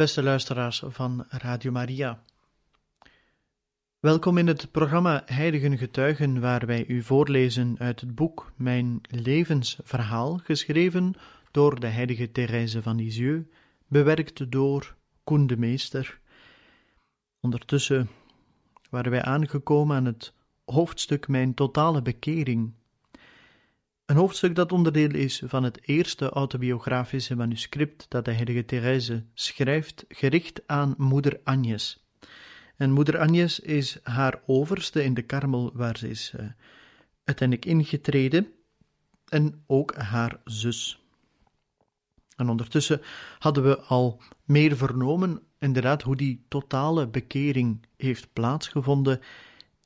Beste luisteraars van Radio Maria. Welkom in het programma Heiligen Getuigen, waar wij u voorlezen uit het boek Mijn levensverhaal, geschreven door de heilige Thérèse van Lisieux, bewerkt door Koen de Meester. Ondertussen waren wij aangekomen aan het hoofdstuk Mijn totale bekering. Een hoofdstuk dat onderdeel is van het eerste autobiografische manuscript dat de heilige Therese schrijft, gericht aan moeder Agnes. En moeder Agnes is haar overste in de karmel waar ze is uh, uiteindelijk ingetreden, en ook haar zus. En ondertussen hadden we al meer vernomen, inderdaad, hoe die totale bekering heeft plaatsgevonden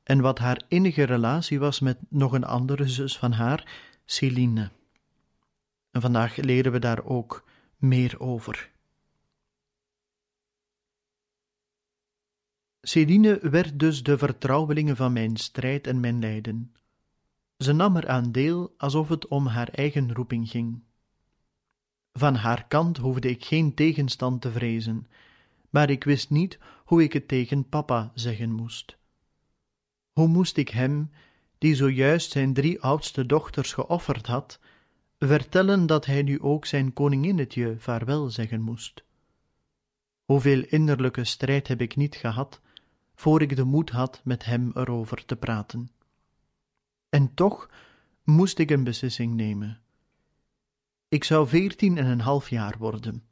en wat haar innige relatie was met nog een andere zus van haar, Celine. En vandaag leren we daar ook meer over. Celine werd dus de vertrouwelinge van mijn strijd en mijn lijden. Ze nam er aan deel alsof het om haar eigen roeping ging. Van haar kant hoefde ik geen tegenstand te vrezen, maar ik wist niet hoe ik het tegen papa zeggen moest. Hoe moest ik hem, die zojuist zijn drie oudste dochters geofferd had, vertellen dat hij nu ook zijn koninginnetje vaarwel zeggen moest. Hoeveel innerlijke strijd heb ik niet gehad, voor ik de moed had met hem erover te praten. En toch moest ik een beslissing nemen. Ik zou veertien en een half jaar worden.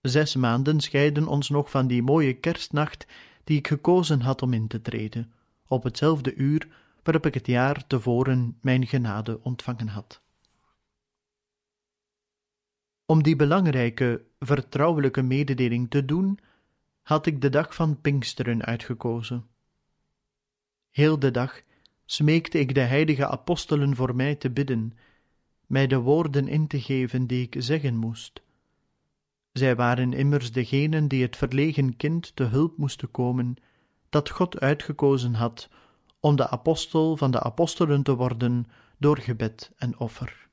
Zes maanden scheiden ons nog van die mooie kerstnacht die ik gekozen had om in te treden, op hetzelfde uur waarop ik het jaar tevoren mijn genade ontvangen had. Om die belangrijke, vertrouwelijke mededeling te doen, had ik de dag van Pinksteren uitgekozen. Heel de dag smeekte ik de heilige apostelen voor mij te bidden, mij de woorden in te geven die ik zeggen moest. Zij waren immers degenen die het verlegen kind te hulp moesten komen, dat God uitgekozen had om de apostel van de apostelen te worden door gebed en offer.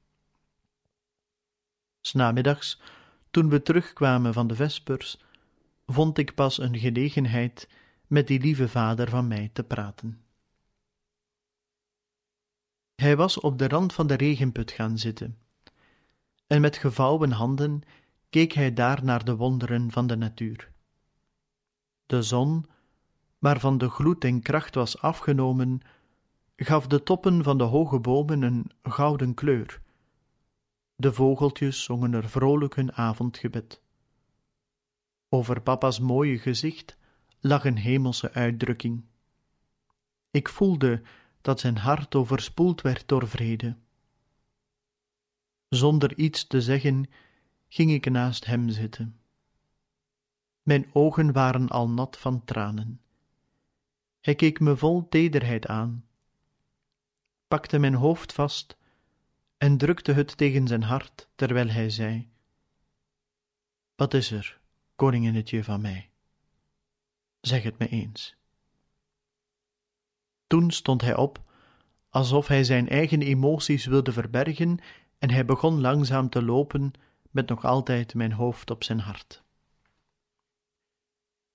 Snamiddags, toen we terugkwamen van de vespers, vond ik pas een gelegenheid met die lieve vader van mij te praten. Hij was op de rand van de regenput gaan zitten, en met gevouwen handen keek hij daar naar de wonderen van de natuur. De zon waarvan de gloed en kracht was afgenomen, gaf de toppen van de hoge bomen een gouden kleur. De vogeltjes zongen er vrolijk hun avondgebed. Over papa's mooie gezicht lag een hemelse uitdrukking. Ik voelde dat zijn hart overspoeld werd door vrede. Zonder iets te zeggen ging ik naast hem zitten. Mijn ogen waren al nat van tranen. Hij keek me vol tederheid aan, pakte mijn hoofd vast en drukte het tegen zijn hart terwijl hij zei: Wat is er, koninginnetje van mij? Zeg het me eens. Toen stond hij op, alsof hij zijn eigen emoties wilde verbergen, en hij begon langzaam te lopen, met nog altijd mijn hoofd op zijn hart.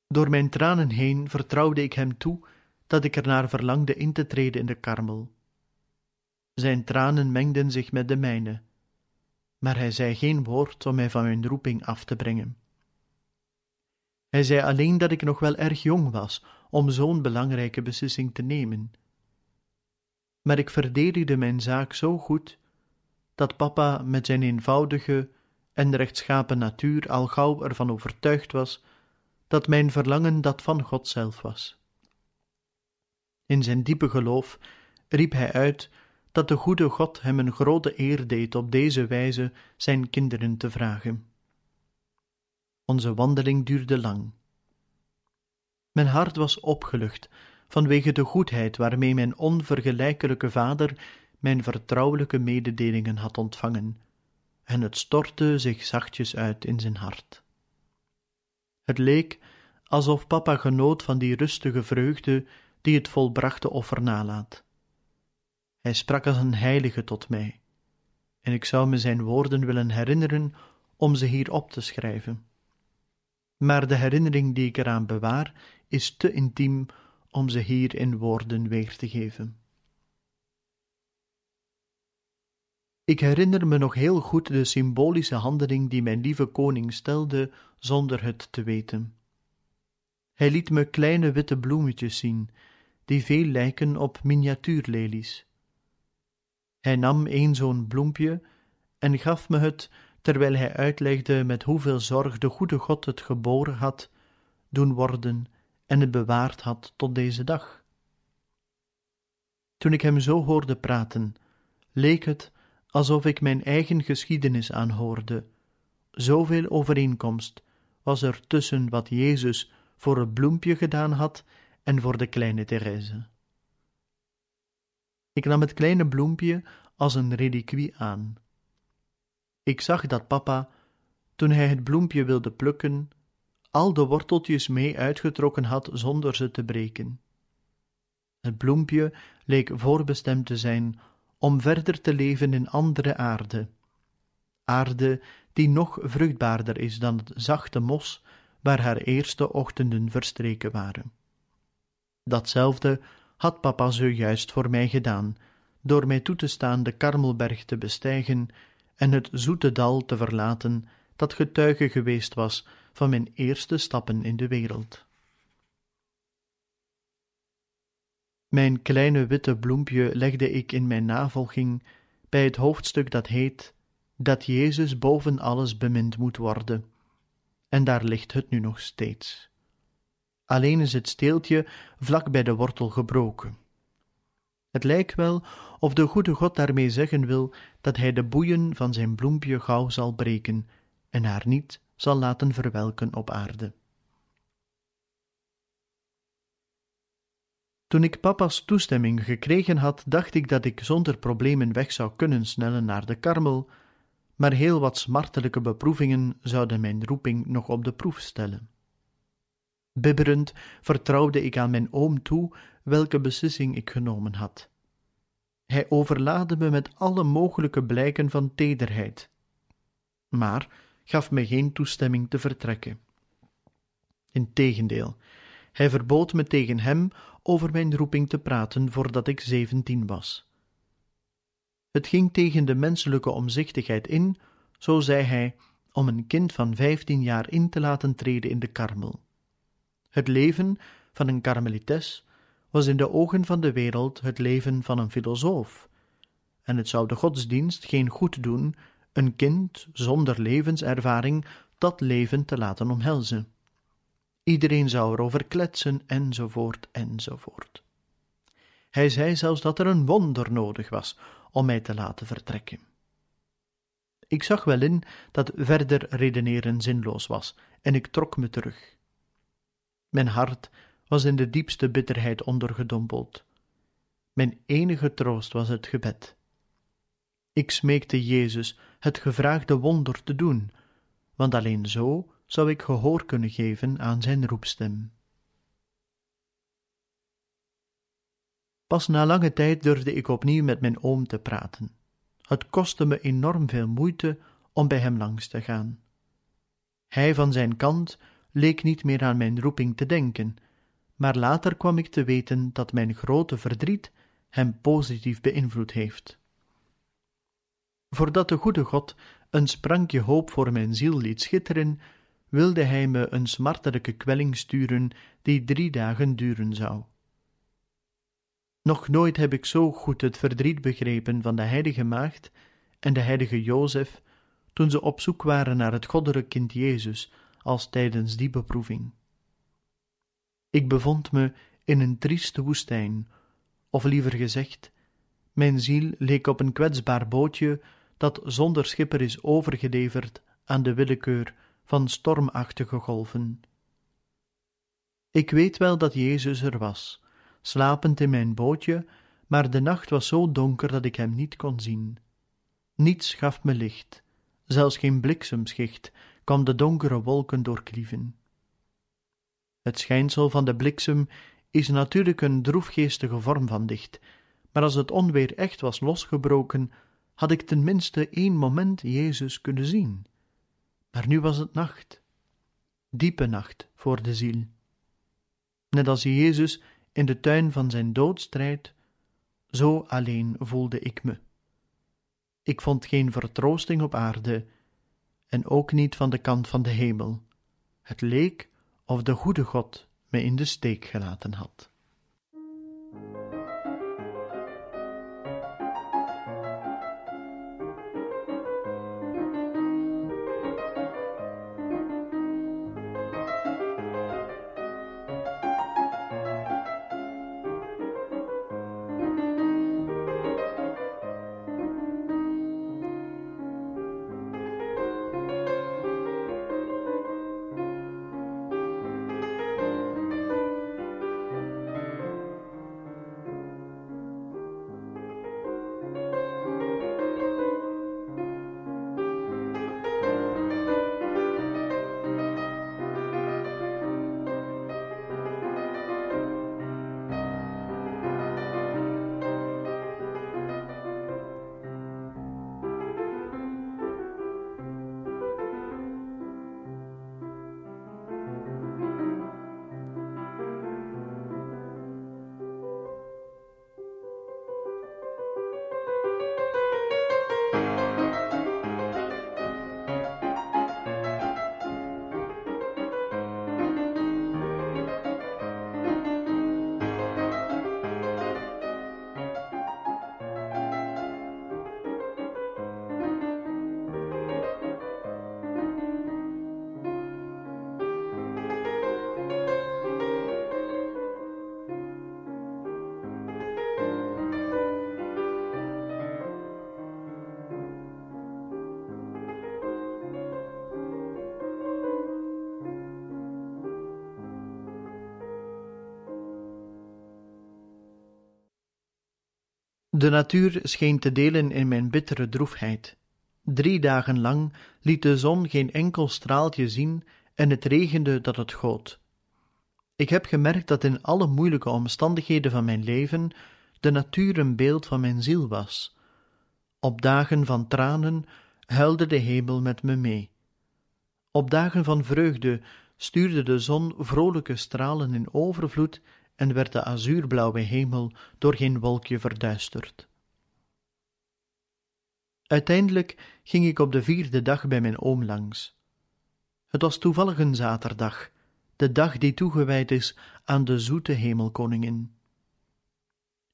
Door mijn tranen heen vertrouwde ik hem toe dat ik ernaar verlangde in te treden in de karmel. Zijn tranen mengden zich met de mijne, maar hij zei geen woord om mij van mijn roeping af te brengen. Hij zei alleen dat ik nog wel erg jong was om zo'n belangrijke beslissing te nemen. Maar ik verdedigde mijn zaak zo goed dat papa met zijn eenvoudige en rechtschapen natuur al gauw ervan overtuigd was dat mijn verlangen dat van God zelf was. In zijn diepe geloof riep hij uit dat de goede God hem een grote eer deed op deze wijze zijn kinderen te vragen. Onze wandeling duurde lang. Mijn hart was opgelucht vanwege de goedheid waarmee mijn onvergelijkelijke vader mijn vertrouwelijke mededelingen had ontvangen, en het stortte zich zachtjes uit in zijn hart. Het leek alsof papa genoot van die rustige vreugde die het volbrachte offer nalaat. Hij sprak als een heilige tot mij, en ik zou me zijn woorden willen herinneren om ze hier op te schrijven. Maar de herinnering die ik eraan bewaar is te intiem om ze hier in woorden weer te geven. Ik herinner me nog heel goed de symbolische handeling die mijn lieve koning stelde zonder het te weten. Hij liet me kleine witte bloemetjes zien, die veel lijken op miniatuurlelies. Hij nam een zo'n bloempje en gaf me het, terwijl hij uitlegde met hoeveel zorg de goede God het geboren had, doen worden en het bewaard had tot deze dag. Toen ik hem zo hoorde praten, leek het alsof ik mijn eigen geschiedenis aanhoorde. Zoveel overeenkomst was er tussen wat Jezus voor het bloempje gedaan had en voor de kleine Therese. Ik nam het kleine bloempje als een reliquie aan. Ik zag dat papa, toen hij het bloempje wilde plukken, al de worteltjes mee uitgetrokken had zonder ze te breken. Het bloempje leek voorbestemd te zijn om verder te leven in andere aarde, aarde die nog vruchtbaarder is dan het zachte mos waar haar eerste ochtenden verstreken waren. Datzelfde had papa zojuist voor mij gedaan, door mij toe te staan de Karmelberg te bestijgen en het zoete dal te verlaten dat getuige geweest was van mijn eerste stappen in de wereld. Mijn kleine witte bloempje legde ik in mijn navolging bij het hoofdstuk dat heet dat Jezus boven alles bemind moet worden. En daar ligt het nu nog steeds. Alleen is het steeltje vlak bij de wortel gebroken. Het lijkt wel of de goede God daarmee zeggen wil dat hij de boeien van zijn bloempje gauw zal breken en haar niet zal laten verwelken op aarde. Toen ik papa's toestemming gekregen had, dacht ik dat ik zonder problemen weg zou kunnen snellen naar de karmel, maar heel wat smartelijke beproevingen zouden mijn roeping nog op de proef stellen. Bibberend vertrouwde ik aan mijn oom toe welke beslissing ik genomen had. Hij overlaadde me met alle mogelijke blijken van tederheid, maar gaf me geen toestemming te vertrekken. Integendeel, hij verbood me tegen hem over mijn roeping te praten voordat ik zeventien was. Het ging tegen de menselijke omzichtigheid in, zo zei hij, om een kind van vijftien jaar in te laten treden in de karmel. Het leven van een karmelites was in de ogen van de wereld het leven van een filosoof, en het zou de godsdienst geen goed doen een kind zonder levenservaring dat leven te laten omhelzen. Iedereen zou erover kletsen, enzovoort, enzovoort. Hij zei zelfs dat er een wonder nodig was om mij te laten vertrekken. Ik zag wel in dat verder redeneren zinloos was, en ik trok me terug. Mijn hart was in de diepste bitterheid ondergedompeld. Mijn enige troost was het gebed. Ik smeekte Jezus het gevraagde wonder te doen, want alleen zo zou ik gehoor kunnen geven aan zijn roepstem. Pas na lange tijd durfde ik opnieuw met mijn oom te praten. Het kostte me enorm veel moeite om bij hem langs te gaan. Hij van zijn kant leek niet meer aan mijn roeping te denken, maar later kwam ik te weten dat mijn grote verdriet hem positief beïnvloed heeft. Voordat de goede God een sprankje hoop voor mijn ziel liet schitteren, wilde hij me een smartelijke kwelling sturen die drie dagen duren zou. Nog nooit heb ik zo goed het verdriet begrepen van de heilige maagd en de heilige Jozef toen ze op zoek waren naar het goddelijk kind Jezus als tijdens die beproeving. Ik bevond me in een trieste woestijn, of liever gezegd, Mijn ziel leek op een kwetsbaar bootje dat zonder schipper is overgeleverd aan de willekeur van stormachtige golven. Ik weet wel dat Jezus er was, slapend in mijn bootje, maar de nacht was zo donker dat ik hem niet kon zien. Niets gaf me licht, zelfs geen bliksemschicht kwam de donkere wolken doorklieven. Het schijnsel van de bliksem is natuurlijk een droefgeestige vorm van licht, maar als het onweer echt was losgebroken, had ik ten minste één moment Jezus kunnen zien. Maar nu was het nacht, diepe nacht voor de ziel. Net als Jezus in de tuin van zijn doodstrijd, zo alleen voelde ik me. Ik vond geen vertroosting op aarde en ook niet van de kant van de hemel. Het leek of de goede God me in de steek gelaten had. De natuur scheen te delen in mijn bittere droefheid. Drie dagen lang liet de zon geen enkel straaltje zien en het regende dat het goot. Ik heb gemerkt dat in alle moeilijke omstandigheden van mijn leven de natuur een beeld van mijn ziel was. Op dagen van tranen huilde de hemel met me mee. Op dagen van vreugde stuurde de zon vrolijke stralen in overvloed en werd de azuurblauwe hemel door geen wolkje verduisterd. Uiteindelijk ging ik op de vierde dag bij mijn oom langs. Het was toevallig een zaterdag, de dag die toegewijd is aan de zoete hemelkoningin.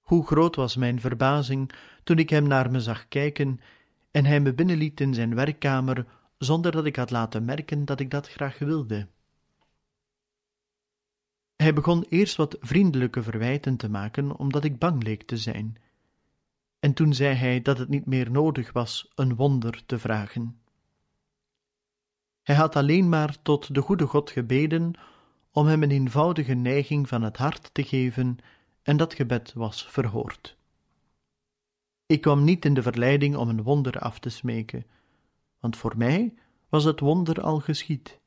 Hoe groot was mijn verbazing toen ik hem naar me zag kijken en hij me binnenliet in zijn werkkamer zonder dat ik had laten merken dat ik dat graag wilde. Hij begon eerst wat vriendelijke verwijten te maken, omdat ik bang leek te zijn. En toen zei hij dat het niet meer nodig was een wonder te vragen. Hij had alleen maar tot de goede God gebeden om hem een eenvoudige neiging van het hart te geven, en dat gebed was verhoord. Ik kwam niet in de verleiding om een wonder af te smeken, want voor mij was het wonder al geschied.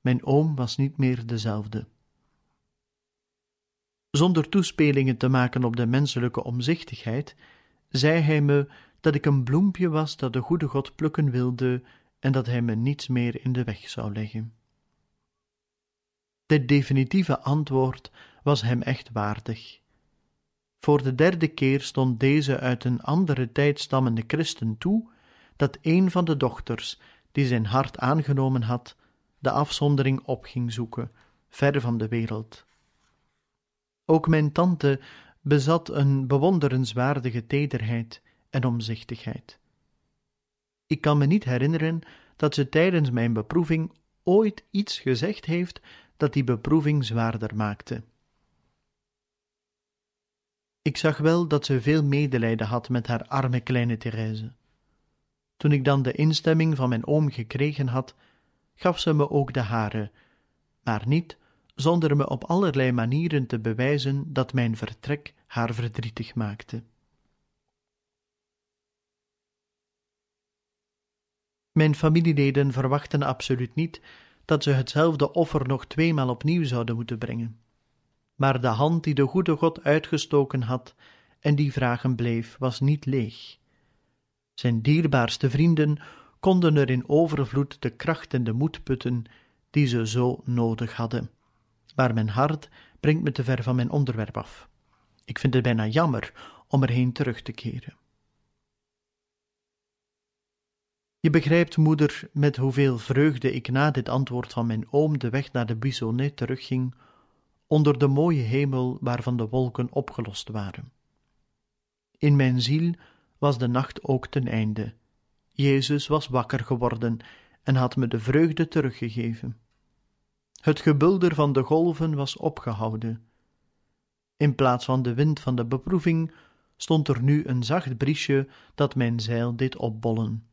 Mijn oom was niet meer dezelfde zonder toespelingen te maken op de menselijke omzichtigheid, zei hij me dat ik een bloempje was dat de goede God plukken wilde en dat hij me niets meer in de weg zou leggen. Dit definitieve antwoord was hem echt waardig. Voor de derde keer stond deze uit een andere tijd stammende christen toe dat een van de dochters, die zijn hart aangenomen had, de afzondering op ging zoeken, ver van de wereld. Ook mijn tante bezat een bewonderenswaardige tederheid en omzichtigheid. Ik kan me niet herinneren dat ze tijdens mijn beproeving ooit iets gezegd heeft dat die beproeving zwaarder maakte. Ik zag wel dat ze veel medelijden had met haar arme kleine Therese. Toen ik dan de instemming van mijn oom gekregen had, gaf ze me ook de hare, maar niet zonder me op allerlei manieren te bewijzen dat mijn vertrek haar verdrietig maakte. Mijn familieleden verwachten absoluut niet dat ze hetzelfde offer nog tweemaal opnieuw zouden moeten brengen. Maar de hand die de goede God uitgestoken had en die vragen bleef, was niet leeg. Zijn dierbaarste vrienden konden er in overvloed de kracht en de moed putten die ze zo nodig hadden. Maar mijn hart brengt me te ver van mijn onderwerp af. Ik vind het bijna jammer om erheen terug te keren. Je begrijpt, moeder, met hoeveel vreugde ik na dit antwoord van mijn oom de weg naar de Buissonnet terugging, onder de mooie hemel waarvan de wolken opgelost waren. In mijn ziel was de nacht ook ten einde. Jezus was wakker geworden en had me de vreugde teruggegeven. Het gebulder van de golven was opgehouden. In plaats van de wind van de beproeving stond er nu een zacht briesje dat mijn zeil deed opbollen.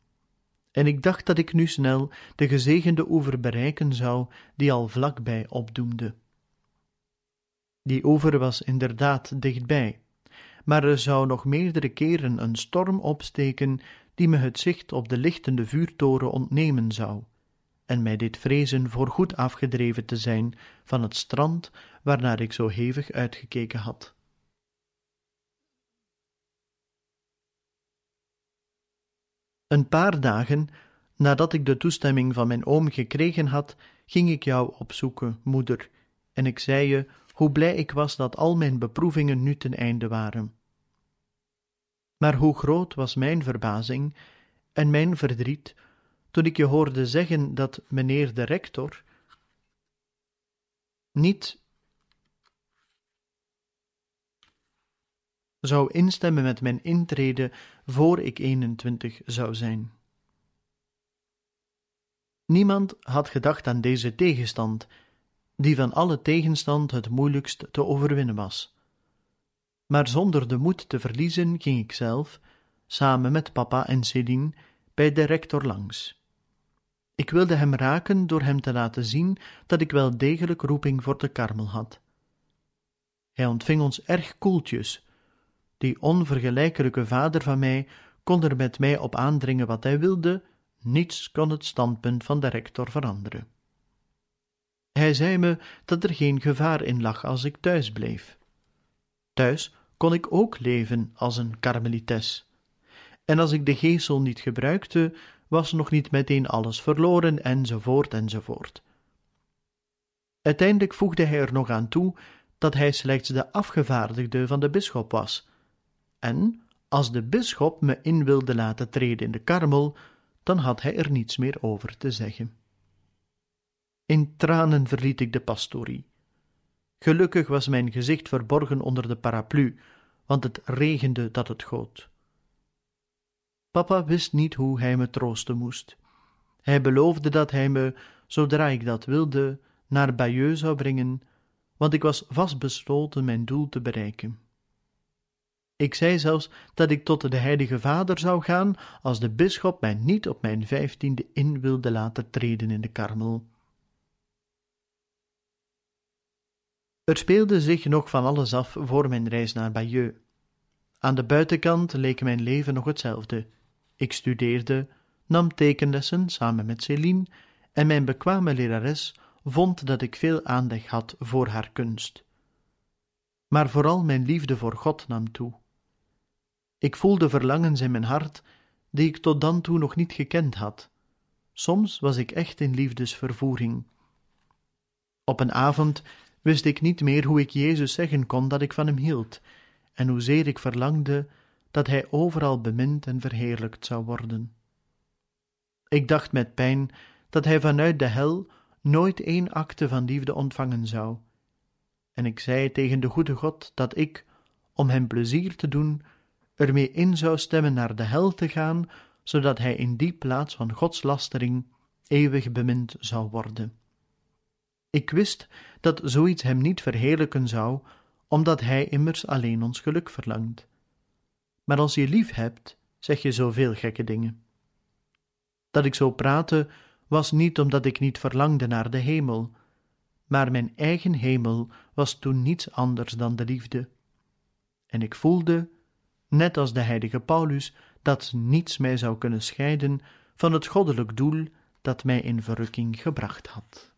En ik dacht dat ik nu snel de gezegende oever bereiken zou, die al vlakbij opdoemde. Die oever was inderdaad dichtbij, maar er zou nog meerdere keren een storm opsteken die me het zicht op de lichtende vuurtoren ontnemen zou, en mij dit vrezen voor goed afgedreven te zijn van het strand waarnaar ik zo hevig uitgekeken had. Een paar dagen nadat ik de toestemming van mijn oom gekregen had, ging ik jou opzoeken, moeder, en ik zei je hoe blij ik was dat al mijn beproevingen nu ten einde waren. Maar hoe groot was mijn verbazing en mijn verdriet toen ik je hoorde zeggen dat meneer de rector niet zou instemmen met mijn intrede voor ik 21 zou zijn. Niemand had gedacht aan deze tegenstand, die van alle tegenstand het moeilijkst te overwinnen was. Maar zonder de moed te verliezen ging ik zelf, samen met papa en Céline, bij de rector langs. Ik wilde hem raken door hem te laten zien dat ik wel degelijk roeping voor de karmel had. Hij ontving ons erg koeltjes. Die onvergelijkelijke vader van mij kon er met mij op aandringen wat hij wilde, niets kon het standpunt van de rector veranderen. Hij zei me dat er geen gevaar in lag als ik thuis bleef. Thuis kon ik ook leven als een karmelites. En als ik de geesel niet gebruikte, was nog niet meteen alles verloren, enzovoort, enzovoort. Uiteindelijk voegde hij er nog aan toe dat hij slechts de afgevaardigde van de bisschop was, en als de bisschop me in wilde laten treden in de karmel, dan had hij er niets meer over te zeggen. In tranen verliet ik de pastorie. Gelukkig was mijn gezicht verborgen onder de paraplu, want het regende dat het goot. Papa wist niet hoe hij me troosten moest. Hij beloofde dat hij me, zodra ik dat wilde, naar Bayeux zou brengen, want ik was vastbesloten mijn doel te bereiken. Ik zei zelfs dat ik tot de Heilige Vader zou gaan als de bisschop mij niet op mijn vijftiende in wilde laten treden in de karmel. Er speelde zich nog van alles af voor mijn reis naar Bayeux. Aan de buitenkant leek mijn leven nog hetzelfde. Ik studeerde, nam tekenlessen samen met Céline en mijn bekwame lerares vond dat ik veel aandacht had voor haar kunst. Maar vooral mijn liefde voor God nam toe. Ik voelde verlangens in mijn hart die ik tot dan toe nog niet gekend had. Soms was ik echt in liefdesvervoering. Op een avond wist ik niet meer hoe ik Jezus zeggen kon dat ik van hem hield, en hoezeer ik verlangde dat hij overal bemind en verheerlijkt zou worden. Ik dacht met pijn dat hij vanuit de hel nooit één akte van liefde ontvangen zou, en ik zei tegen de goede God dat ik, om hem plezier te doen, ermee in zou stemmen naar de hel te gaan, zodat hij in die plaats van godslastering eeuwig bemind zou worden. Ik wist dat zoiets hem niet verheerlijken zou, omdat Hij immers alleen ons geluk verlangt. Maar als je lief hebt, zeg je zoveel gekke dingen. Dat ik zo praatte, was niet omdat ik niet verlangde naar de hemel, maar mijn eigen hemel was toen niets anders dan de liefde. En ik voelde, net als de heilige Paulus, dat niets mij zou kunnen scheiden van het goddelijk doel dat mij in verrukking gebracht had.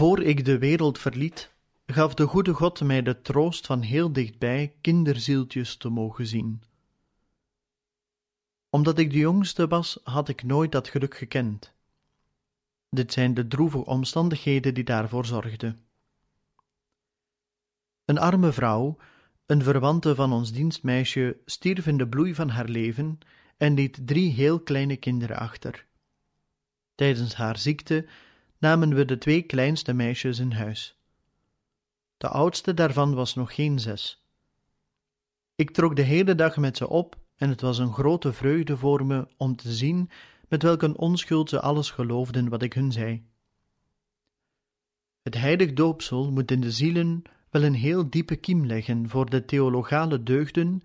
Voor ik de wereld verliet, gaf de goede God mij de troost van heel dichtbij kinderzieltjes te mogen zien. Omdat ik de jongste was, had ik nooit dat geluk gekend. Dit zijn de droevige omstandigheden die daarvoor zorgden. Een arme vrouw, een verwante van ons dienstmeisje, stierf in de bloei van haar leven en liet drie heel kleine kinderen achter. Tijdens haar ziekte namen we de twee kleinste meisjes in huis. De oudste daarvan was nog geen zes. Ik trok de hele dag met ze op en het was een grote vreugde voor me om te zien met welke onschuld ze alles geloofden wat ik hun zei. Het heilig doopsel moet in de zielen wel een heel diepe kiem leggen voor de theologale deugden,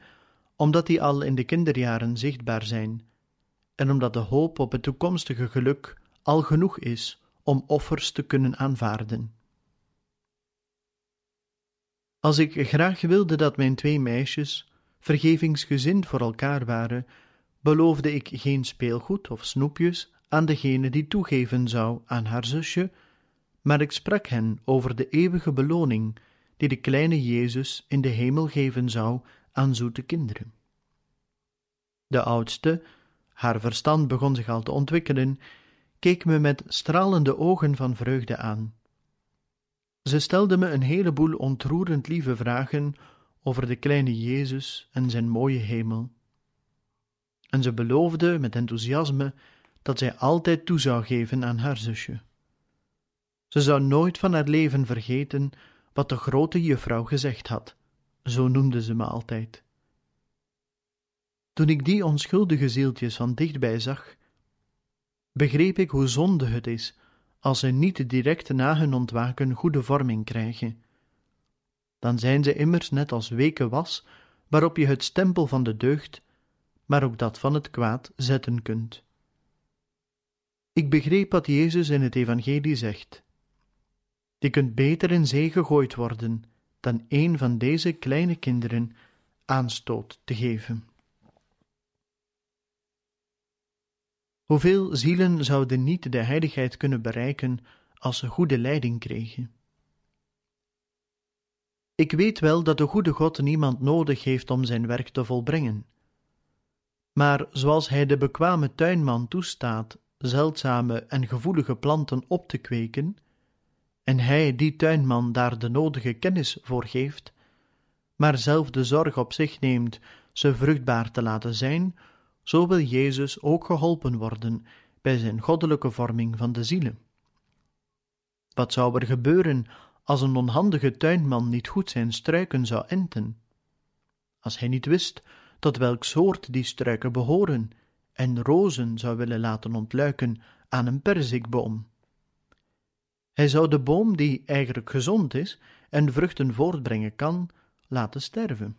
omdat die al in de kinderjaren zichtbaar zijn, en omdat de hoop op het toekomstige geluk al genoeg is om offers te kunnen aanvaarden. Als ik graag wilde dat mijn twee meisjes vergevingsgezind voor elkaar waren, beloofde ik geen speelgoed of snoepjes aan degene die toegeven zou aan haar zusje, maar ik sprak hen over de eeuwige beloning die de kleine Jezus in de hemel geven zou aan zoete kinderen. De oudste, haar verstand begon zich al te ontwikkelen, keek me met stralende ogen van vreugde aan. Ze stelde me een heleboel ontroerend lieve vragen over de kleine Jezus en zijn mooie hemel. En ze beloofde met enthousiasme dat zij altijd toe zou geven aan haar zusje. Ze zou nooit van haar leven vergeten wat de grote juffrouw gezegd had, zo noemde ze me altijd. Toen ik die onschuldige zieltjes van dichtbij zag, begreep ik hoe zonde het is als ze niet direct na hun ontwaken goede vorming krijgen. Dan zijn ze immers net als weken was, waarop je het stempel van de deugd, maar ook dat van het kwaad zetten kunt. Ik begreep wat Jezus in het Evangelie zegt. Je kunt beter in zee gegooid worden dan een van deze kleine kinderen aanstoot te geven. Hoeveel zielen zouden niet de heiligheid kunnen bereiken als ze goede leiding kregen? Ik weet wel dat de goede God niemand nodig heeft om zijn werk te volbrengen. Maar zoals hij de bekwame tuinman toestaat zeldzame en gevoelige planten op te kweken, en hij die tuinman daar de nodige kennis voor geeft, maar zelf de zorg op zich neemt ze vruchtbaar te laten zijn, zo wil Jezus ook geholpen worden bij zijn goddelijke vorming van de zielen. Wat zou er gebeuren als een onhandige tuinman niet goed zijn struiken zou enten? Als hij niet wist tot welk soort die struiken behoren en rozen zou willen laten ontluiken aan een perzikboom. Hij zou de boom, die eigenlijk gezond is en vruchten voortbrengen kan, laten sterven.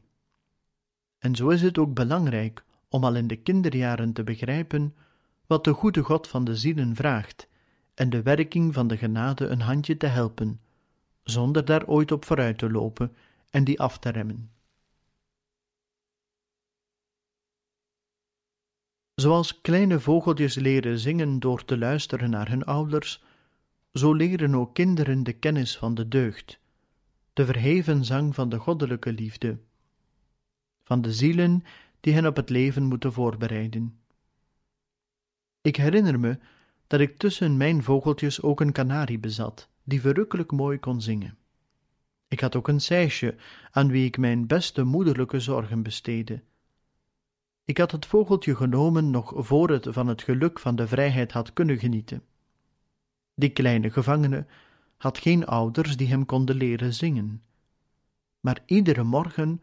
En zo is het ook belangrijk om al in de kinderjaren te begrijpen wat de goede God van de zielen vraagt en de werking van de genade een handje te helpen, zonder daar ooit op vooruit te lopen en die af te remmen. Zoals kleine vogeltjes leren zingen door te luisteren naar hun ouders, zo leren ook kinderen de kennis van de deugd, de verheven zang van de goddelijke liefde, van de zielen die hen op het leven moeten voorbereiden. Ik herinner me dat ik tussen mijn vogeltjes ook een kanarie bezat, die verrukkelijk mooi kon zingen. Ik had ook een seisje, aan wie ik mijn beste moederlijke zorgen besteedde. Ik had het vogeltje genomen nog voor het van het geluk van de vrijheid had kunnen genieten. Die kleine gevangene had geen ouders die hem konden leren zingen. Maar iedere morgen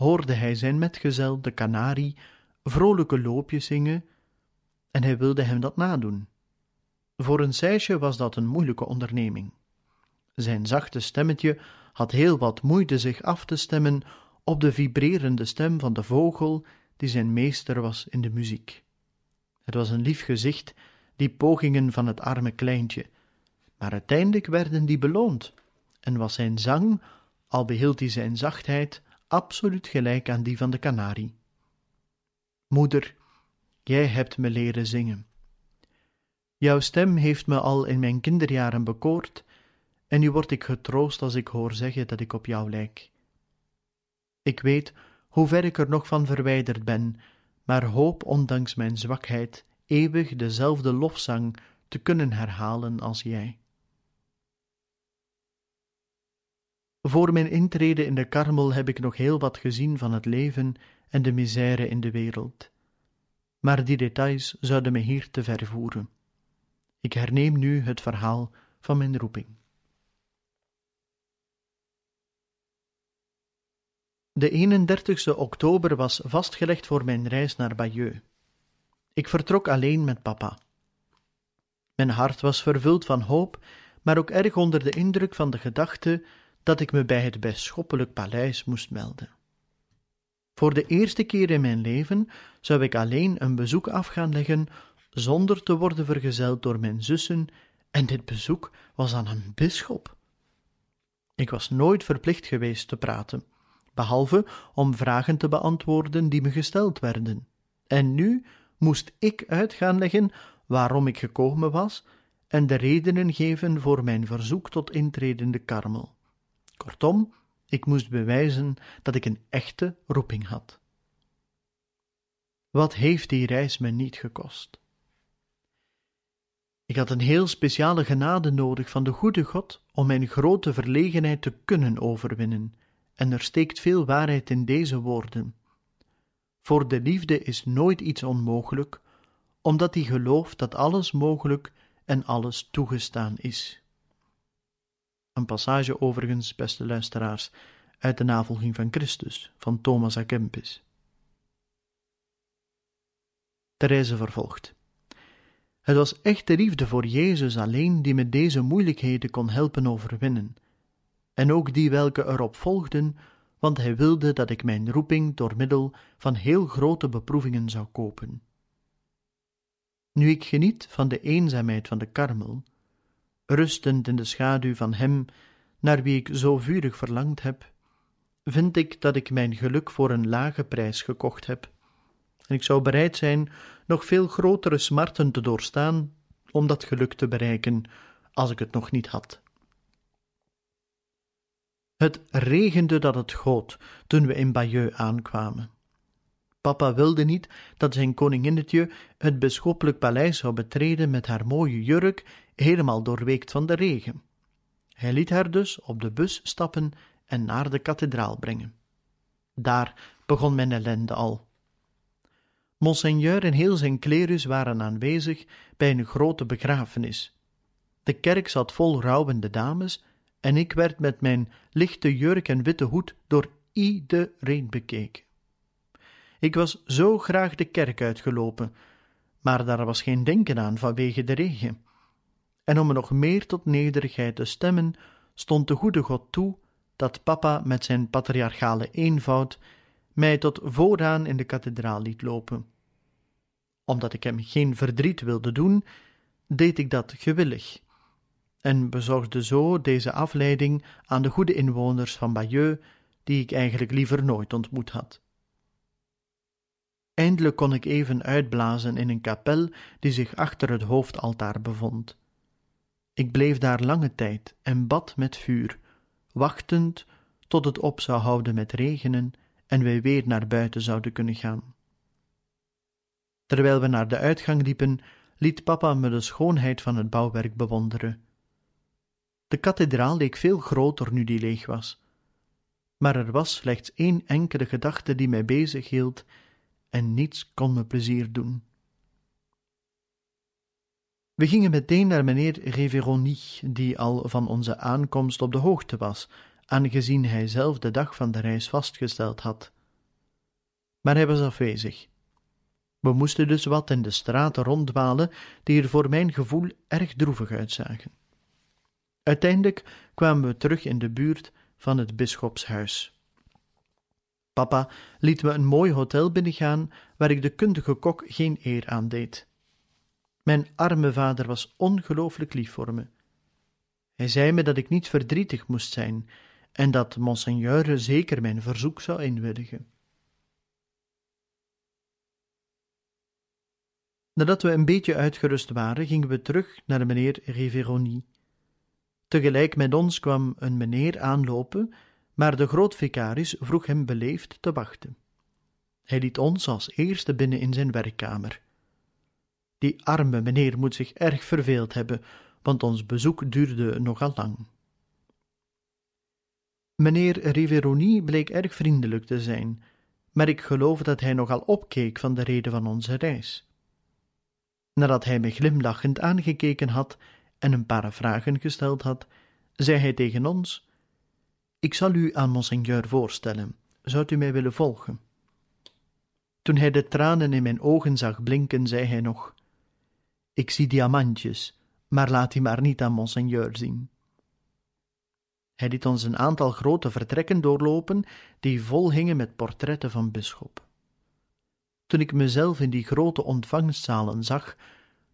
hoorde hij zijn metgezel, de kanarie, vrolijke loopjes zingen, en hij wilde hem dat nadoen. Voor een seisje was dat een moeilijke onderneming. Zijn zachte stemmetje had heel wat moeite zich af te stemmen op de vibrerende stem van de vogel die zijn meester was in de muziek. Het was een lief gezicht, die pogingen van het arme kleintje, maar uiteindelijk werden die beloond, en was zijn zang, al behield hij zijn zachtheid, absoluut gelijk aan die van de kanarie. Moeder, jij hebt me leren zingen. Jouw stem heeft me al in mijn kinderjaren bekoord, en nu word ik getroost als ik hoor zeggen dat ik op jou lijk. Ik weet hoe ver ik er nog van verwijderd ben, maar hoop ondanks mijn zwakheid eeuwig dezelfde lofzang te kunnen herhalen als jij. Voor mijn intrede in de Karmel heb ik nog heel wat gezien van het leven en de misère in de wereld. Maar die details zouden me hier te ver voeren. Ik herneem nu het verhaal van mijn roeping. De 31ste oktober was vastgelegd voor mijn reis naar Bayeux. Ik vertrok alleen met papa. Mijn hart was vervuld van hoop, maar ook erg onder de indruk van de gedachte dat ik me bij het bisschoppelijk paleis moest melden. Voor de eerste keer in mijn leven zou ik alleen een bezoek af gaan leggen zonder te worden vergezeld door mijn zussen, en dit bezoek was aan een bisschop. Ik was nooit verplicht geweest te praten behalve om vragen te beantwoorden die me gesteld werden. En nu moest ik uitgaan leggen waarom ik gekomen was en de redenen geven voor mijn verzoek tot intreden de karmel. Kortom, ik moest bewijzen dat ik een echte roeping had. Wat heeft die reis me niet gekost? Ik had een heel speciale genade nodig van de goede God om mijn grote verlegenheid te kunnen overwinnen en er steekt veel waarheid in deze woorden. Voor de liefde is nooit iets onmogelijk, omdat hij gelooft dat alles mogelijk en alles toegestaan is. Een passage overigens, beste luisteraars, uit de navolging van Christus van Thomas à Kempis. Therese vervolgt. Het was echte liefde voor Jezus alleen die me deze moeilijkheden kon helpen overwinnen en ook die welke erop volgden, want hij wilde dat ik mijn roeping door middel van heel grote beproevingen zou kopen. Nu ik geniet van de eenzaamheid van de karmel, rustend in de schaduw van hem naar wie ik zo vurig verlangd heb, vind ik dat ik mijn geluk voor een lage prijs gekocht heb. En ik zou bereid zijn nog veel grotere smarten te doorstaan om dat geluk te bereiken, als ik het nog niet had. Het regende dat het goot toen we in Bayeux aankwamen. Papa wilde niet dat zijn koninginnetje het bisschoppelijk paleis zou betreden met haar mooie jurk, helemaal doorweekt van de regen. Hij liet haar dus op de bus stappen en naar de kathedraal brengen. Daar begon mijn ellende al. Monseigneur en heel zijn klerus waren aanwezig bij een grote begrafenis. De kerk zat vol rouwende dames en ik werd met mijn lichte jurk en witte hoed door iedereen bekeken. Ik was zo graag de kerk uitgelopen, maar daar was geen denken aan vanwege de regen. En om me nog meer tot nederigheid te stemmen, stond de goede God toe dat papa met zijn patriarchale eenvoud mij tot vooraan in de kathedraal liet lopen. Omdat ik hem geen verdriet wilde doen, deed ik dat gewillig, en bezorgde zo deze afleiding aan de goede inwoners van Bayeux, die ik eigenlijk liever nooit ontmoet had. Eindelijk kon ik even uitblazen in een kapel die zich achter het hoofdaltaar bevond. Ik bleef daar lange tijd en bad met vuur, wachtend tot het op zou houden met regenen en wij weer naar buiten zouden kunnen gaan. Terwijl we naar de uitgang liepen, liet papa me de schoonheid van het bouwwerk bewonderen. De kathedraal leek veel groter nu die leeg was. Maar er was slechts één enkele gedachte die mij bezig hield, en niets kon me plezier doen. We gingen meteen naar meneer Reveroni, die al van onze aankomst op de hoogte was, aangezien hij zelf de dag van de reis vastgesteld had. Maar hij was afwezig. We moesten dus wat in de straten ronddwalen, die er voor mijn gevoel erg droevig uitzagen. Uiteindelijk kwamen we terug in de buurt van het bisschopshuis. Papa liet me een mooi hotel binnengaan waar ik de kundige kok geen eer aan deed. Mijn arme vader was ongelooflijk lief voor me. Hij zei me dat ik niet verdrietig moest zijn en dat monseigneur zeker mijn verzoek zou inwilligen. Nadat we een beetje uitgerust waren, gingen we terug naar meneer Riveroni. Tegelijk met ons kwam een meneer aanlopen, maar de grootvicaris vroeg hem beleefd te wachten. Hij liet ons als eerste binnen in zijn werkkamer. Die arme meneer moet zich erg verveeld hebben, want ons bezoek duurde nogal lang. Meneer Riveroni bleek erg vriendelijk te zijn, maar ik geloof dat hij nogal opkeek van de reden van onze reis. Nadat hij me glimlachend aangekeken had en een paar vragen gesteld had, zei hij tegen ons: Ik zal u aan monseigneur voorstellen. Zou u mij willen volgen? Toen hij de tranen in mijn ogen zag blinken, zei hij nog: Ik zie diamantjes, maar laat die maar niet aan monseigneur zien. Hij liet ons een aantal grote vertrekken doorlopen, die vol hingen met portretten van bisschop. Toen ik mezelf in die grote ontvangstzalen zag,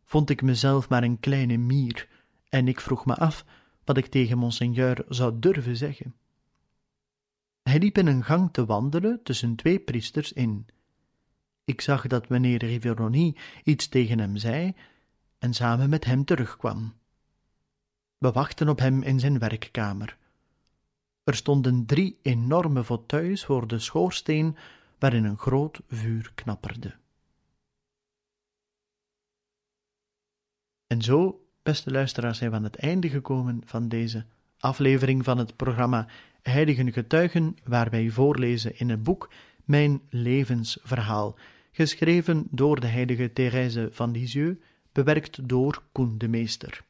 vond ik mezelf maar een kleine mier, en ik vroeg me af wat ik tegen monseigneur zou durven zeggen. Hij liep in een gang te wandelen tussen twee priesters in. Ik zag dat meneer Riveroni iets tegen hem zei en samen met hem terugkwam. We wachten op hem in zijn werkkamer. Er stonden drie enorme fauteuils voor de schoorsteen waarin een groot vuur knapperde. En zo, beste luisteraars, zijn we aan het einde gekomen van deze aflevering van het programma Heiligen Getuigen, waar wij voorlezen in het boek Mijn levensverhaal, geschreven door de heilige Thérèse van Lisieux, bewerkt door Koen de Meester.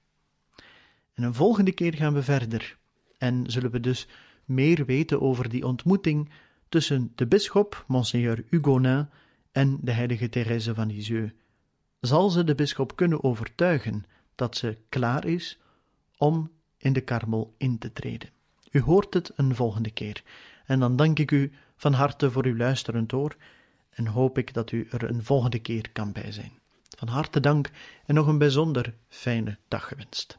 En een volgende keer gaan we verder en zullen we dus meer weten over die ontmoeting tussen de bisschop, Monseigneur Hugonin, en de heilige Thérèse van Lisieux. Zal ze de bisschop kunnen overtuigen dat ze klaar is om in de karmel in te treden? U hoort het een volgende keer. En dan dank ik u van harte voor uw luisterend oor en hoop ik dat u er een volgende keer kan bij zijn. Van harte dank en nog een bijzonder fijne dag gewenst.